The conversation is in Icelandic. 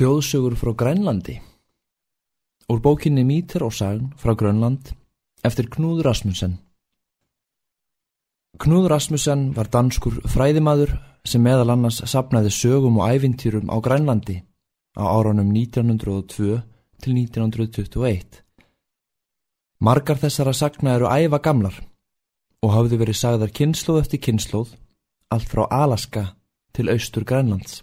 Þjóðsögur frá Grænlandi Úr bókinni Mítir og sagn frá Grönland eftir Knúð Rasmussen Knúð Rasmussen var danskur fræðimaður sem meðal annars sapnaði sögum og ævintýrum á Grænlandi á árunum 1902 til 1921. Margar þessara sagna eru æfa gamlar og hafðu verið sagðar kynnslóð eftir kynnslóð allt frá Alaska til austur Grænlands.